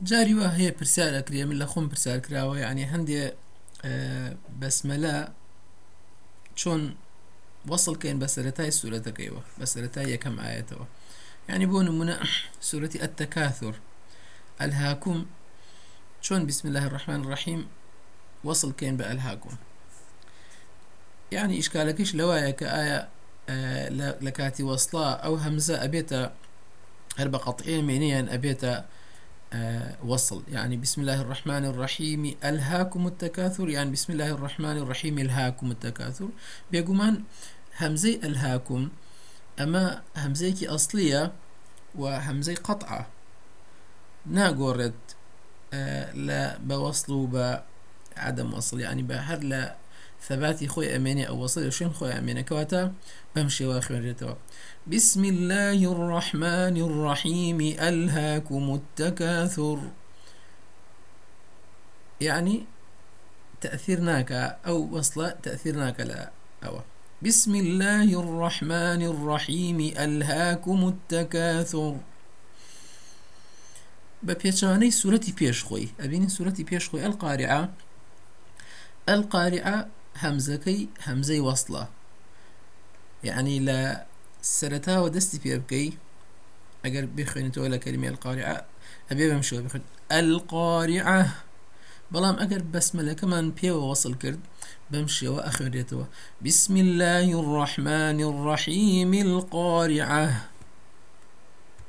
جاری وا هەیە پرسیار ئەکرێ من لە خۆم پرسیار کراوە یعنی هەندێ بەسمەلا چۆن وەصلکەین بە سەرەتای سوورەتەکەیەوە بە سەرەتای یەکەم ئاەتەوە يعني بۆ نمونە سوورەتی ئەتەکاثر ئەلهاکوم چۆن بسم الله الرحمن الرحیم وصل كين بألهاكم. يعني إشكالكيش لوايا كآية لكاتي وصلا أو همزة أبيتا هرب قطعية مينيا أبيتا آه، وصل. يعني بسم الله الرحمن الرحيم ألهاكم التكاثر. يعني بسم الله الرحمن الرحيم ألهاكم التكاثر. بيقومان همزي ألهاكم. أما همزيك أصلية وهمزي قطعة. ناقورد آه، لا بوصل بعدم وصل. يعني بهر لا ثباتي خوي أميني أو وصل شين خوي أميني كواتا بمشي واخر بسم الله الرحمن الرحيم. ألهاكم التكاثر. يعني تأثيرناك أو وصل تأثيرناك لا أو. بسم الله الرحمن الرحيم. ألهاكم التكاثر. بە سورة بيشخوي أبين سورة بيشخوي القارعة. القارعة همزكي همزي وصلة يعني لا سرتاوە دەستی پێ بکەی ئەگەر بخوێنێتەوە لە کەلیمی القارعە ئەبێ بەم شوە بخوێن. القارعە بەڵام ئەگەر بەسمەلەکەمان پێوە وەصل کرد بەم شێوە ئەخوێنرێتەوە. بسم الله الرحمن الرحيم القارعة